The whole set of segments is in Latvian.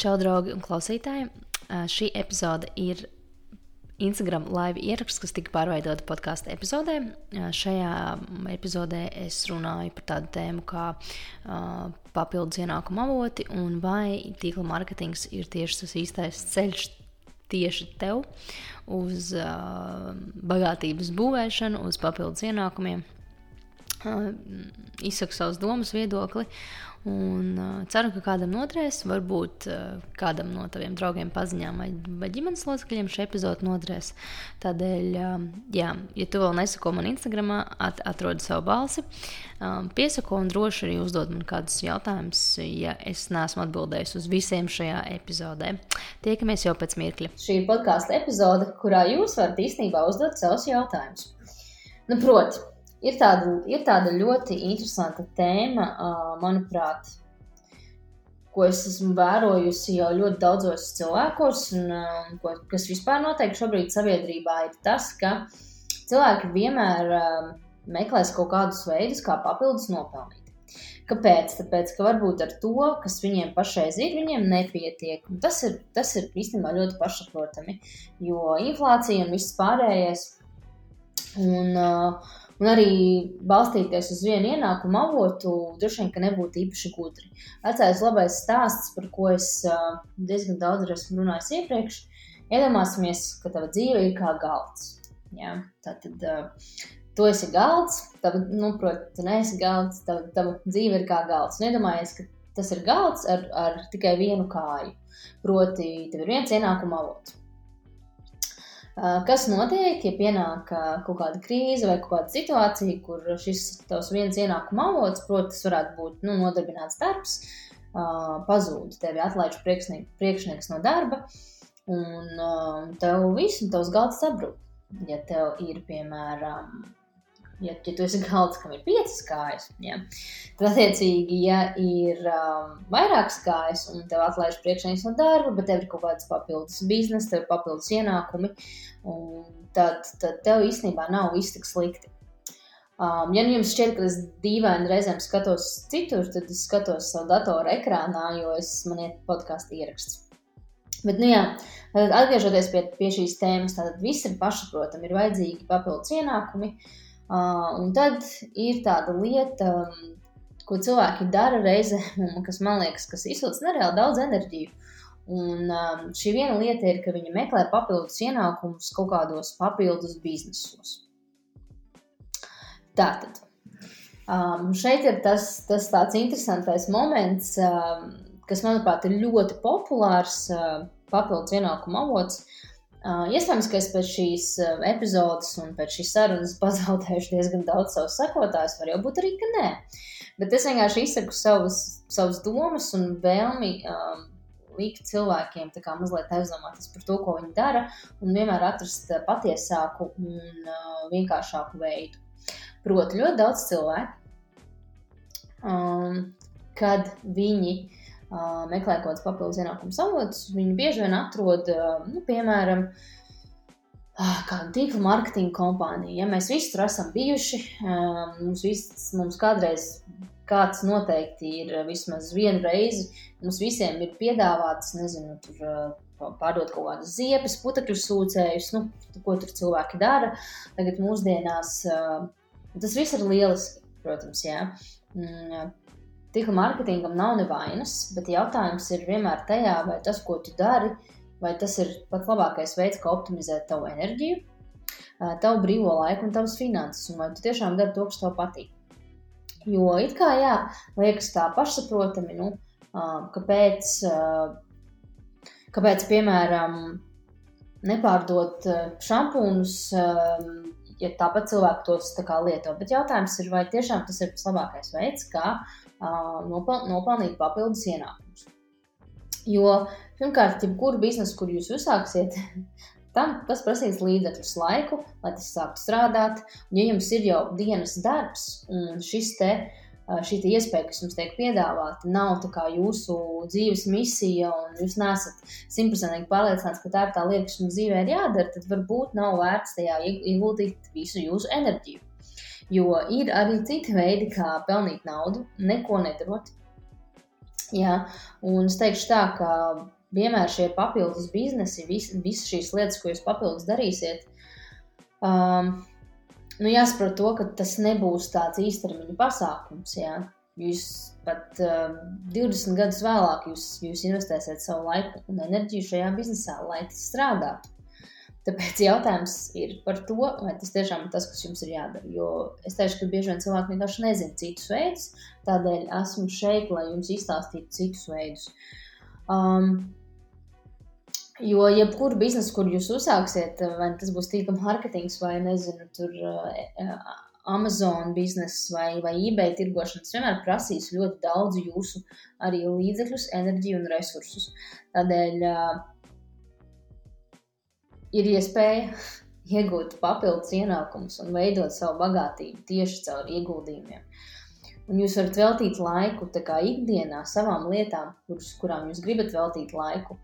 Čau, draugi un klausītāji! Šī epizode ir Instagram live ieraksts, kas tika pārveidota podkāstu epizodē. Šajā epizodē es runāju par tādu tēmu kā uh, papildus ienākuma avoti un vai tīkla mārketings ir tieši tas īstais ceļš tieši tev uz uh, bagātības būvēšanu, uz papildus ienākumiem. Uh, izsaku savus domas, viedokli Un uh, ceru, ka kādam noderēs, varbūt uh, kādam no taviem draugiem, paziņām vai, vai ģimenes locekļiem šī epizode noderēs. Tādēļ, uh, jā, ja tu vēl nesako man Instagram, at, atrodi savu balsi, um, piesako un droši arī uzdod man kādus jautājumus, ja es neesmu atbildējis uz visiem šajā epizodē. Tiekamies jau pēc mirkļa. Šī ir podkāstu epizode, kurā jūs varat īstenībā uzdot savus jautājumus. Nu, proti, ir tāda, ir tāda ļoti interesanta tēma, manuprāt, ko es esmu vērojusi jau ļoti daudzos cilvēkos, un ko, kas vispār notiek šobrīd sabiedrībā, ir tas, ka cilvēki vienmēr meklēs kaut kādus veidus, kā papildus nopelnīt. Kāpēc? Tāpēc, ka varbūt ar to, kas viņiem pašreiz ir, viņiem nepietiek. Un tas ir, tas ir īstenībā ļoti pašsaprotami, jo inflācija un viss pārējais. Un, uh, un arī balstīties uz vienu ienākumu avotu, droši vien, ka nebūtu īpaši gudri. Vecais labais stāsts, par ko es diezgan daudz esmu runājis iepriekš, iedomāsimies, ka tava dzīve ir kā galds. Ja? Tātad, tu esi galds, tava, nu, protams, tu neesi galds, tava, tava dzīve ir kā galds. Un iedomājies, ka tas ir galds ar, ar tikai vienu kāju. Proti, tev ir viens ienākuma avots. Kas notiek, ja pienāk kaut kāda krīze vai kaut kāda situācija, kur šis tavs viens ienākuma avots, protams, tas varētu būt nu, nodarbināts darbs, pazūd, tevi atlaiž priekšnieks no darba, un tev viss, un tavs galds sabrūk. Ja tev ir, piemēram, ja, ja tu esi galds, kam ir piecas kājas, ja, tad, attiecīgi, ja ir um, vairākas kājas un tev atlaiž priekšnieks no darba, bet tev ir kaut kāds papildus biznesa, tev ir papildus ienākumi, tad, tad tev īstenībā nav viss tik slikti. Um, ja nu jums šķiet, ka es dīvaini reizēm skatos citur, tad es skatos savu datoru ekrānā, jo es man iet podkāstu ieraksts. Bet, nu jā, atgriežoties pie, pie šīs tēmas, tad viss ir pašsaprotami, ir vajadzīgi papildus ienākumi. Uh, un tad ir tāda lieta, um, ko cilvēki dara reizēm, kas man liekas, kas izsūta nereāli daudz enerģiju. Un um, šī viena lieta ir, ka viņi meklē papildus ienākumus kaut kādos papildus biznesos. Tātad. Um, šeit ir tas, tas tāds interesantais moments, um, kas, manuprāt, ir ļoti populārs uh, papildus ienākumu avots. Uh, iespējams, ka es pēc šīs epizodes un pēc šīs sarunas pazaudēšu diezgan daudz savus sekotājus, var jau būt arī, ka nē. Bet es vienkārši izsaku savus, savus domas un vēlmi um, likt cilvēkiem mazliet aizdomāties par to, ko viņi dara, un vienmēr atrast patiesāku un uh, vienkāršāku veidu. Proti, ļoti daudz cilvēku, um, kad viņi meklē kaut kādas papildus ienākumu avotus, viņi bieži vien atrod, nu, piemēram, kādu tīkla mārketinga kompāniju. Ja mēs visi tur esam bijuši, mums, vis, mums kādreiz kāds noteikti ir vismaz vienu reizi, mums visiem ir piedāvāts, nezinu, tur pārdot kaut kādas ziepes, putekļu sūcējus, nu, ko tur cilvēki dara. Tagad mūsdienās tas viss ir lieliski, protams, jā. Tīkla mārketingam nav nevainas, bet jautājums ir vienmēr tajā, vai tas, ko tu dari, vai tas ir pats labākais veids, kā optimizēt tavu enerģiju, tavu brīvo laiku un tavas finanses, un vai tu tiešām dari to, kas tev patīk. Jo it kā jā, liekas tā pašsaprotami, nu, kāpēc, kāpēc, piemēram, nepārdot šampūnus, ja tāpat cilvēki tos tā lieto. Bet jautājums ir, vai tiešām tas ir tas labākais veids, kā nopel, nopelnīt papildus ienākumus. Jo, pirmkārt, jebkuru biznesu, kur jūs uzsāksiet, tam tas prasīs līdzekļus laiku, lai tas sāktu strādāt. Un, ja jums ir jau dienas darbs un šis te, šī te iespēja, kas jums tiek piedāvāta, nav jūsu dzīves misija, un jūs nesat simtprocentīgi pārliecināts, ka tā ir tā lieta, kas jums dzīvē ir jādara, tad varbūt nav vērts tajā ieguldīt visu jūsu enerģiju. Jo ir arī citi veidi, kā pelnīt naudu, neko nedarot. Jā, un es teikšu tā, ka vienmēr šie papildus biznesi, visas vis šīs lietas, ko jūs papildus darīsiet, um, nu jāsaprot to, ka tas nebūs tāds īstermiņa pasākums. Jā. Jūs pat uh, 20 gadus vēlāk jūs, jūs investēsiet savu laiku un enerģiju šajā biznesā, lai tas strādātu. Tāpēc jautājums ir par to, vai tas tiešām ir tas, kas jums ir jādara. Jo es teikšu, ka bieži vien cilvēki vienkārši nezina citus veidus, tādēļ esmu šeit, lai jums izstāstītu citus veidus. Um, jo jebkuru biznesu, kur jūs uzsāksiet, vai tas būs tīkla mārketings vai nezinu, tur. Uh, Amazon biznesa vai, vai eBay tirgošanas vienmēr prasīs ļoti daudz jūsu arī līdzekļus, enerģiju un resursus. Tādēļ uh, ir iespēja iegūt papildus ienākumus un veidot savu bagātību tieši caur ieguldījumiem. Un jūs varat veltīt laiku ikdienā savām lietām, kuras, kurām jūs gribat veltīt laiku,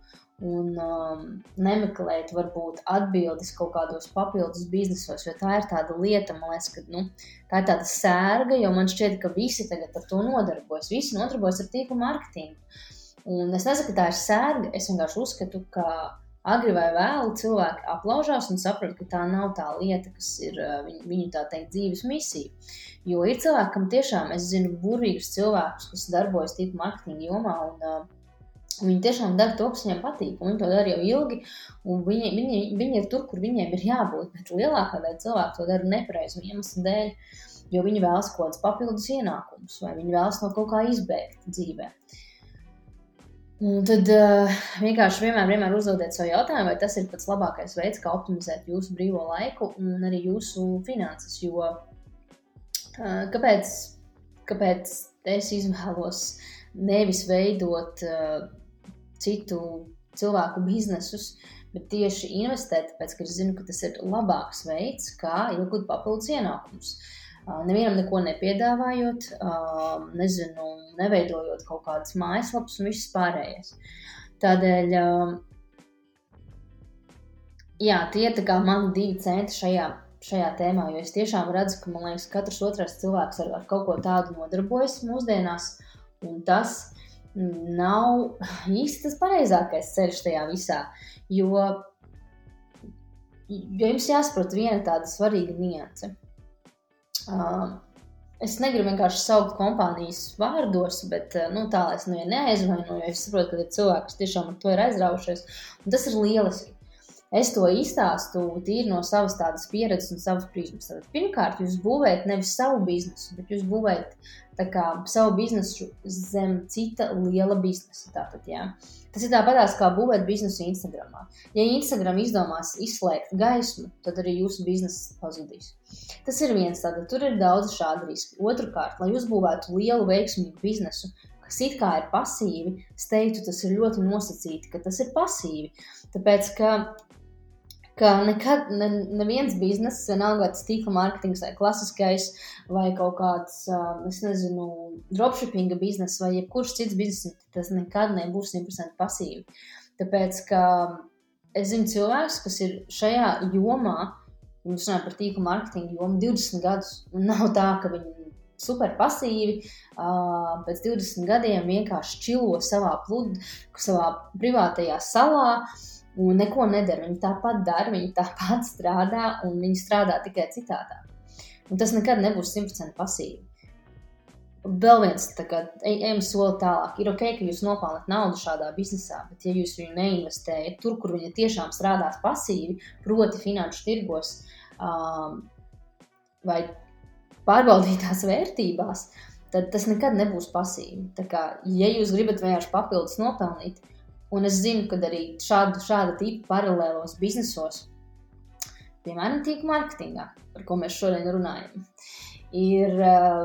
un um, nemeklēt, varbūt, atbildes kaut kādos papildus biznesos, jo tā ir tāda lieta, man liekas, ka nu, tā ir tāda sērga, jo man šķiet, ka visi tagad ar to nodarbojas. Visi nodarbojas ar tīkla mārketingu. Un es nesaku, ka tā ir sērga, es vienkārši uzskatu, ka agri vai vēlu cilvēki aplaužās un saprot, ka tā nav tā lieta, kas ir viņu, viņu tā teikt, dzīves misija. Jo ir cilvēki, kam tiešām es zinu burvīgus cilvēkus, kas darbojas tīpa marketinga jomā un uh, Viņi tiešām dara to, kas viņiem patīk, un viņi to dara jau ilgi. Viņi, viņi, viņi ir tur, kur viņiem ir jābūt. Bet lielākā daļa cilvēku to dara nepareizu iemeslu dēļ, jo viņi vēlas kaut kādus papildus ienākumus, vai viņi vēlas no kaut kā izbēgt dzīvēm. Un tad uh, vienkārši vienmēr, vienmēr uzdodiet sev jautājumu, vai tas ir pats labākais veids, kā optimizēt jūsu brīvo laiku un arī jūsu finanses. Jo uh, kāpēc, kāpēc es izvēlos nevis veidot uh, citu cilvēku biznesus, bet tieši investēt, tāpēc ka es zinu, ka tas ir labāks veids, kā iegūt papildus ienākumus. Uh, nevienam neko nepiedāvājot, nezinu, neveidojot kaut kādas mājaslapas un viss pārējais. Tādēļ, jā, tie ir mani divi centi šajā, šajā tēmā, jo es tiešām redzu, ka liekas, katrs otrais cilvēks ar, ar kaut ko tādu nodarbojas mūsdienās, un tas nav īsti tas pareizākais ceļš tajā visā, jo, jo jums jāsaprot viena tāda svarīga nianse Uh, es negribu vienkārši saukt kompānijas vārdos, bet nu, tā lai es nu, ja neaizvainoju, jo es saprotu, ka ir cilvēki, kas tiešām ar to ir aizraujušies. Tas ir lieliski. Es to izstāstu tīri no savas tādas pieredzes un savas prizmas. Tad, pirmkārt, jūs būvējat nevis savu biznesu, bet jūs būvējat kā, savu biznesu zem cita liela biznesa. Tātad, jā. Tas ir tāpatās kā būvēt biznesu Instagram. Ja Instagram izdomās izslēgt gaismu, tad arī jūsu biznesa pazudīs. Tas ir viens, tātad tur ir daudz šādu risku. Otrakārt, lai uzbūvētu lielu veiksmīgu biznesu, kas it kā ir pasīvi, es teiktu, tas ir ļoti nosacīti, ka tas ir pasīvi. Tāpēc, ka ka nekad ne, neviens bizness, vienalga tas tīkla mārketings, vai klasiskais, vai kaut kāds, es nezinu, dropshippinga bizness, vai jebkurš cits bizness, tas nekad nebūs 100% pasīvi. Tāpēc, ka es zinu cilvēkus, kas ir šajā jomā, viņi runā par tīkla mārketingu jomu 20 gadus, un nav tā, ka viņi super pasīvi. Pēc 20 gadiem vienkārši čilo savā pludmā, savā privātajā salā. Un neko nedara. Viņi tāpat dara, viņi tāpat strādā, un viņi strādā tikai citādā. Un tas nekad nebūs 100% pasīvi. Vēl viens, kā ejam soli tālāk, ir ok, ka jūs nopelnāt naudu šādā biznesā, bet ja jūs viņu neinvestējat tur, kur viņa tiešām strādās pasīvi, proti, finanšu tirgos um, vai pārbaudītās vērtībās, tad tas nekad nebūs pasīvi. Tā kā, ja jūs gribat vienkārši papildus nopelnīt, Un es zinu, ka arī šādu, šāda tipa paralēlos biznesos, piemēram, tīkla mārketingā, par ko mēs šodien runājam, ir uh,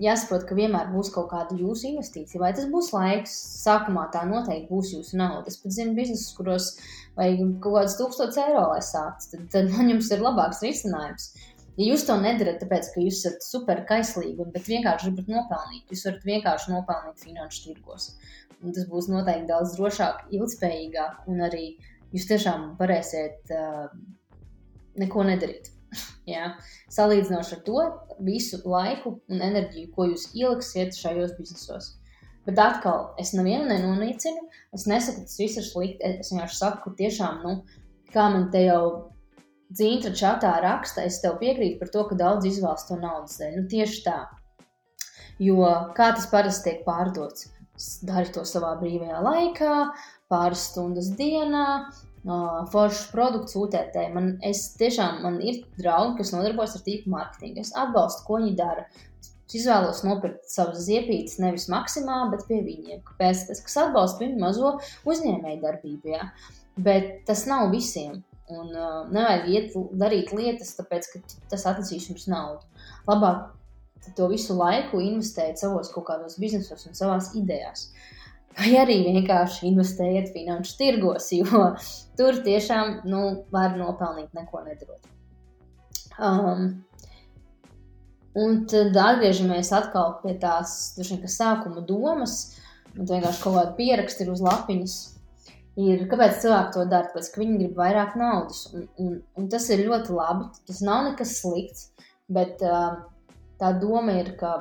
jāsaprot, ka vienmēr būs kaut kāda jūsu investīcija. Vai tas būs laiks, sākumā tā noteikti būs jūsu nauda. Es pat zinu biznesus, kuros vajag kaut kādus tūkstošus eiro, lai sāktu. Tad, tad man jums ir labāks risinājums. Ja jūs to nedarat, tāpēc, ka jūs esat super kaislīgi, bet vienkārši gribat nopelnīt, jūs varat vienkārši nopelnīt finanšu tirgos. Un tas būs noteikti daudz drošāk, ilgspējīgāk, un arī jūs tiešām varēsiet uh, neko nedarīt. Jā. Salīdzinoši ar to visu laiku un enerģiju, ko jūs ieliksiet šajos biznesos. Bet atkal, es nevienu nenonīcinu, es nesaku, tas viss ir slikti. Es vienkārši saku, ka tiešām, nu, kā man te jau dzīvo čatā raksta, es tev piekrītu par to, ka daudz izvēlas to naudas dēļ. Nu, tieši tā. Jo kā tas parasti tiek pārdots? Dari to savā brīvajā laikā, pāris stundas dienā, uh, foršs produkts UTT. Man, es tiešām, man ir draugi, kas nodarbojas ar tīklu mārketingu. Es atbalstu, ko viņi dara. Es izvēlos nopirkt savus ziepītes nevis maksimā, bet pie viņiem. Kāpēc? Tas, kas atbalsta viņu mazo uzņēmēju darbību. Ja? Bet tas nav visiem. Un uh, nevajag iet, darīt lietas, tāpēc, ka tas atnesīs jums naudu. Labāk to visu laiku investēt savos kaut kādos biznesos un savās idejās. Vai arī vienkārši investējiet finanšu tirgos, jo tur tiešām nu, var nopelnīt neko nedarot. Um, un tad atgriežamies atkal pie tās duši, sākuma domas. Man vienkārši kaut kāda pieraksta ir uz lapiņas. Ir, kāpēc cilvēki to dara? Tāpēc, ka viņi grib vairāk naudas. Un, un, un tas ir ļoti labi. Tas nav nekas slikts. Bet uh, tā doma ir, ka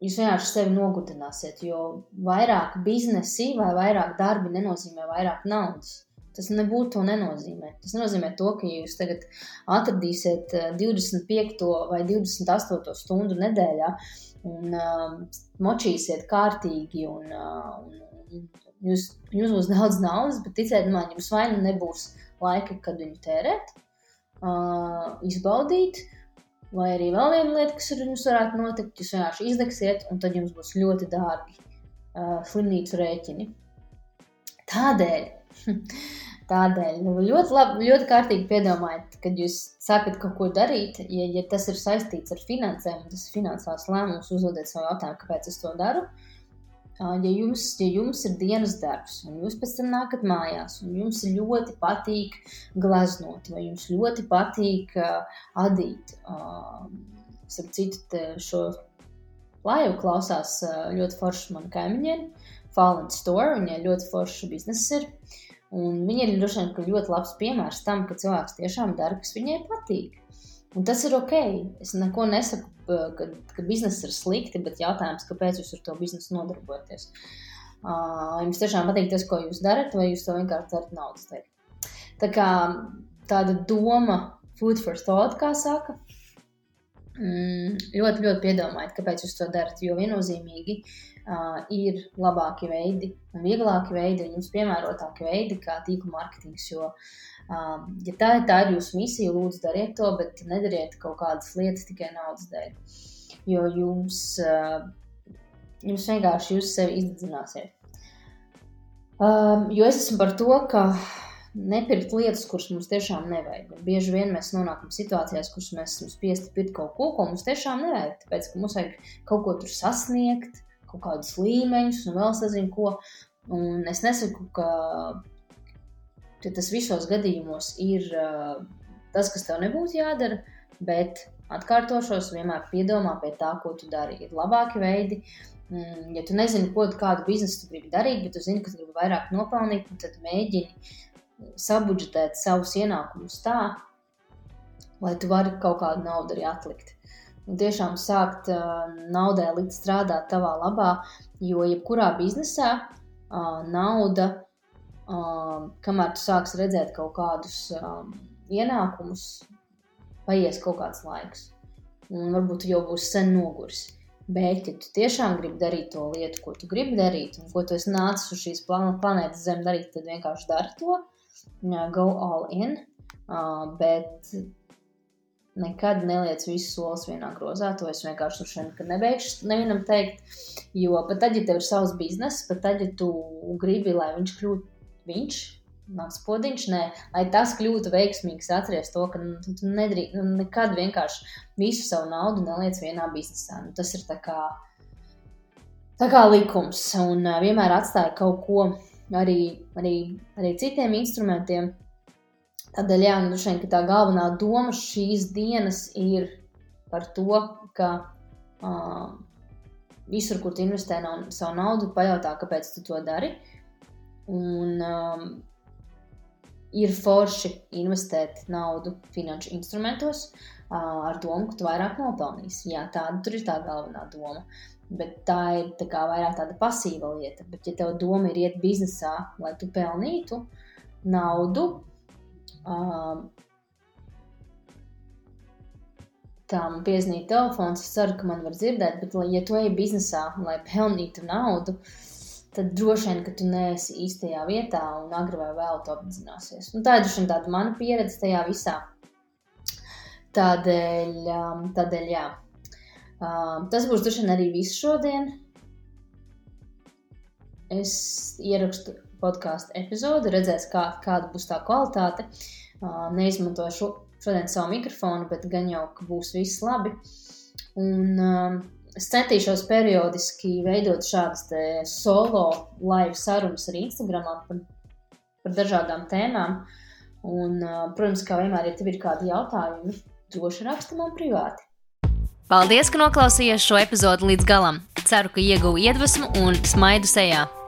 jūs vienkārši sevi nogurdināsiet, jo vairāk biznesi vai vairāk darbi nenozīmē vairāk naudas. Tas nebūtu to nenozīmē. Tas nenozīmē to, ka jūs tagad atradīsiet 25. Eh, vai 28. stundu nedēļā un uh, močīsiet kārtīgi un, uh, un jūs, jums būs daudz naudas, bet ticiet man, jums vai nu nebūs laika, kad viņu tērēt, uh, izbaudīt, Vai arī vēl viena lieta, kas ar jums varētu notikt, jūs vienkārši izdegsiet, un tad jums būs ļoti dārgi uh, slimnīcu rēķini. Tādēļ, tādēļ nu, ļoti, labi, ļoti kārtīgi piedomājiet, kad jūs sākat kaut ko darīt, ja, ja tas ir saistīts ar finansēm, tas ir finansiāls lēmums, uzdodiet sev jautājumu, kāpēc es to daru. Uh, ja jums, ja jums ir dienas darbs, un jūs pēc tam nākat mājās, un jums ļoti patīk gleznot, vai jums ļoti patīk uh, adīt, uh, starp citu, šo laivu klausās uh, ļoti forši man kaimiņiem, Fallen Store, viņai ļoti forši biznesa ir. Un viņa ir droši vien ļoti labs piemērs tam, ka cilvēks tiešām dara, kas viņai patīk. Un tas ir ok. Es neko nesaku, ka, ka biznesa ir slikti, bet jautājums, kāpēc jūs ar to biznesu nodarbojaties? Uh, jums tiešām patīk tas, ko jūs darat, vai jūs to vienkārši darat naudas dēļ? Tā kā tāda doma, food for thought, kā saka, mm, ļoti, ļoti piedomājiet, kāpēc jūs to darat. Jo viennozīmīgi uh, ir labāki veidi un vieglāki veidi, un jums piemērotāki veidi, kā tīkla mārketings. Jo uh, ja tā, tā ir jūsu misija, lūdzu, dariet to, bet nedariet kaut kādas lietas tikai naudas dēļ. Jo jums, uh, jums vienkārši jūs sevi izdedzināsiet. Um, jo es esmu par to, ka nepirkt lietas, kuras mums tiešām nevajag. Un bieži vien mēs nonākam situācijās, kuras mēs esam spiesti pirkt kaut ko, ko mums tiešām nevajag. Tāpēc, ka mums vajag kaut ko tur sasniegt, kaut kādus līmeņus un vēl sazinu ko. Un es nesaku, ka tas visos gadījumos ir uh, tas, kas tev nebūtu jādara, bet atkārtošos, vienmēr piedomā pie tā, ko tu dari. Ir labāki veidi. Mm, ja tu nezini, ko kādu biznesu tu gribi darīt, bet tu zini, ka tu gribi vairāk nopelnīt, tad mēģini sabudžetēt savus ienākumus tā, lai tu vari kaut kādu naudu arī atlikt. Un tiešām sākt naudai likt strādāt tavā labā, jo jebkurā biznesā nauda kamēr tu sāksi redzēt kaut kādus um, ienākumus, paies kaut kāds laiks. Un varbūt jau būs sen noguris. Bet, ja tu tiešām gribi darīt to lietu, ko tu gribi darīt, un ko tu esi nācis uz šīs planētas Zemes darīt, tad vienkārši dari to. Go all in. Uh, bet nekad neliec visus solus vienā grozā. To es vienkārši tur nekad nebeigšu nevienam teikt. Jo pat tad, ja tev ir savs bizness, pat tad, ja tu gribi, lai viņš kļūtu viņš, mans podiņš, nē, lai tas kļūtu veiksmīgs, atceries to, ka nu, tu nedrīkst, nu, nekad vienkārši visu savu naudu neliec vienā biznesā. Nu, tas ir tā kā, tā kā likums, un uh, vienmēr atstāja kaut ko arī, arī, arī citiem instrumentiem. Tādēļ, jā, nu, šeit, tā galvenā doma šīs dienas ir par to, ka uh, visur, kur tu investē savu naudu, pajautā, kāpēc tu to dari. Un um, ir forši investēt naudu finanšu instrumentos uh, ar domu, ka tu vairāk nopelnīsi. Jā, tāda tur ir tā galvenā doma. Bet tā ir tā kā vairāk tāda pasīva lieta. Bet, ja tev doma ir iet biznesā, lai tu pelnītu naudu, um, tā man piezīmē telefons, es ceru, ka man var dzirdēt, bet, ja tu ej biznesā, lai pelnītu naudu, tad droši vien, ka tu neesi īstajā vietā un agri vai vēl to apzināsies. Nu, tā ir droši vien tāda mana pieredze tajā visā. Tādēļ, um, tādēļ jā. Um, tas būs droši vien arī viss šodien. Es ierakstu podkāstu epizodi, redzēs, kā, kāda būs tā kvalitāte. Neizmantošu šodien savu mikrofonu, bet gan jau, ka būs viss labi. Un, es centīšos periodiski veidot šādas solo live sarunas arī Instagram par, par dažādām tēmām. Un, protams, kā vienmēr, ja tev ir kādi jautājumi, droši raksti man privāti. Paldies, ka noklausījāties šo epizodu līdz galam. Ceru, ka ieguvu iedvesmu un smaidu sejā.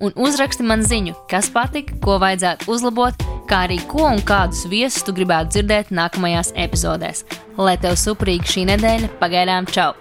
un uzraksti man ziņu, kas patika, ko vajadzētu uzlabot, kā arī ko un kādus viesus tu gribētu dzirdēt nākamajās epizodēs. Lai tev suprīgi šī nedēļa, pagaidām čau!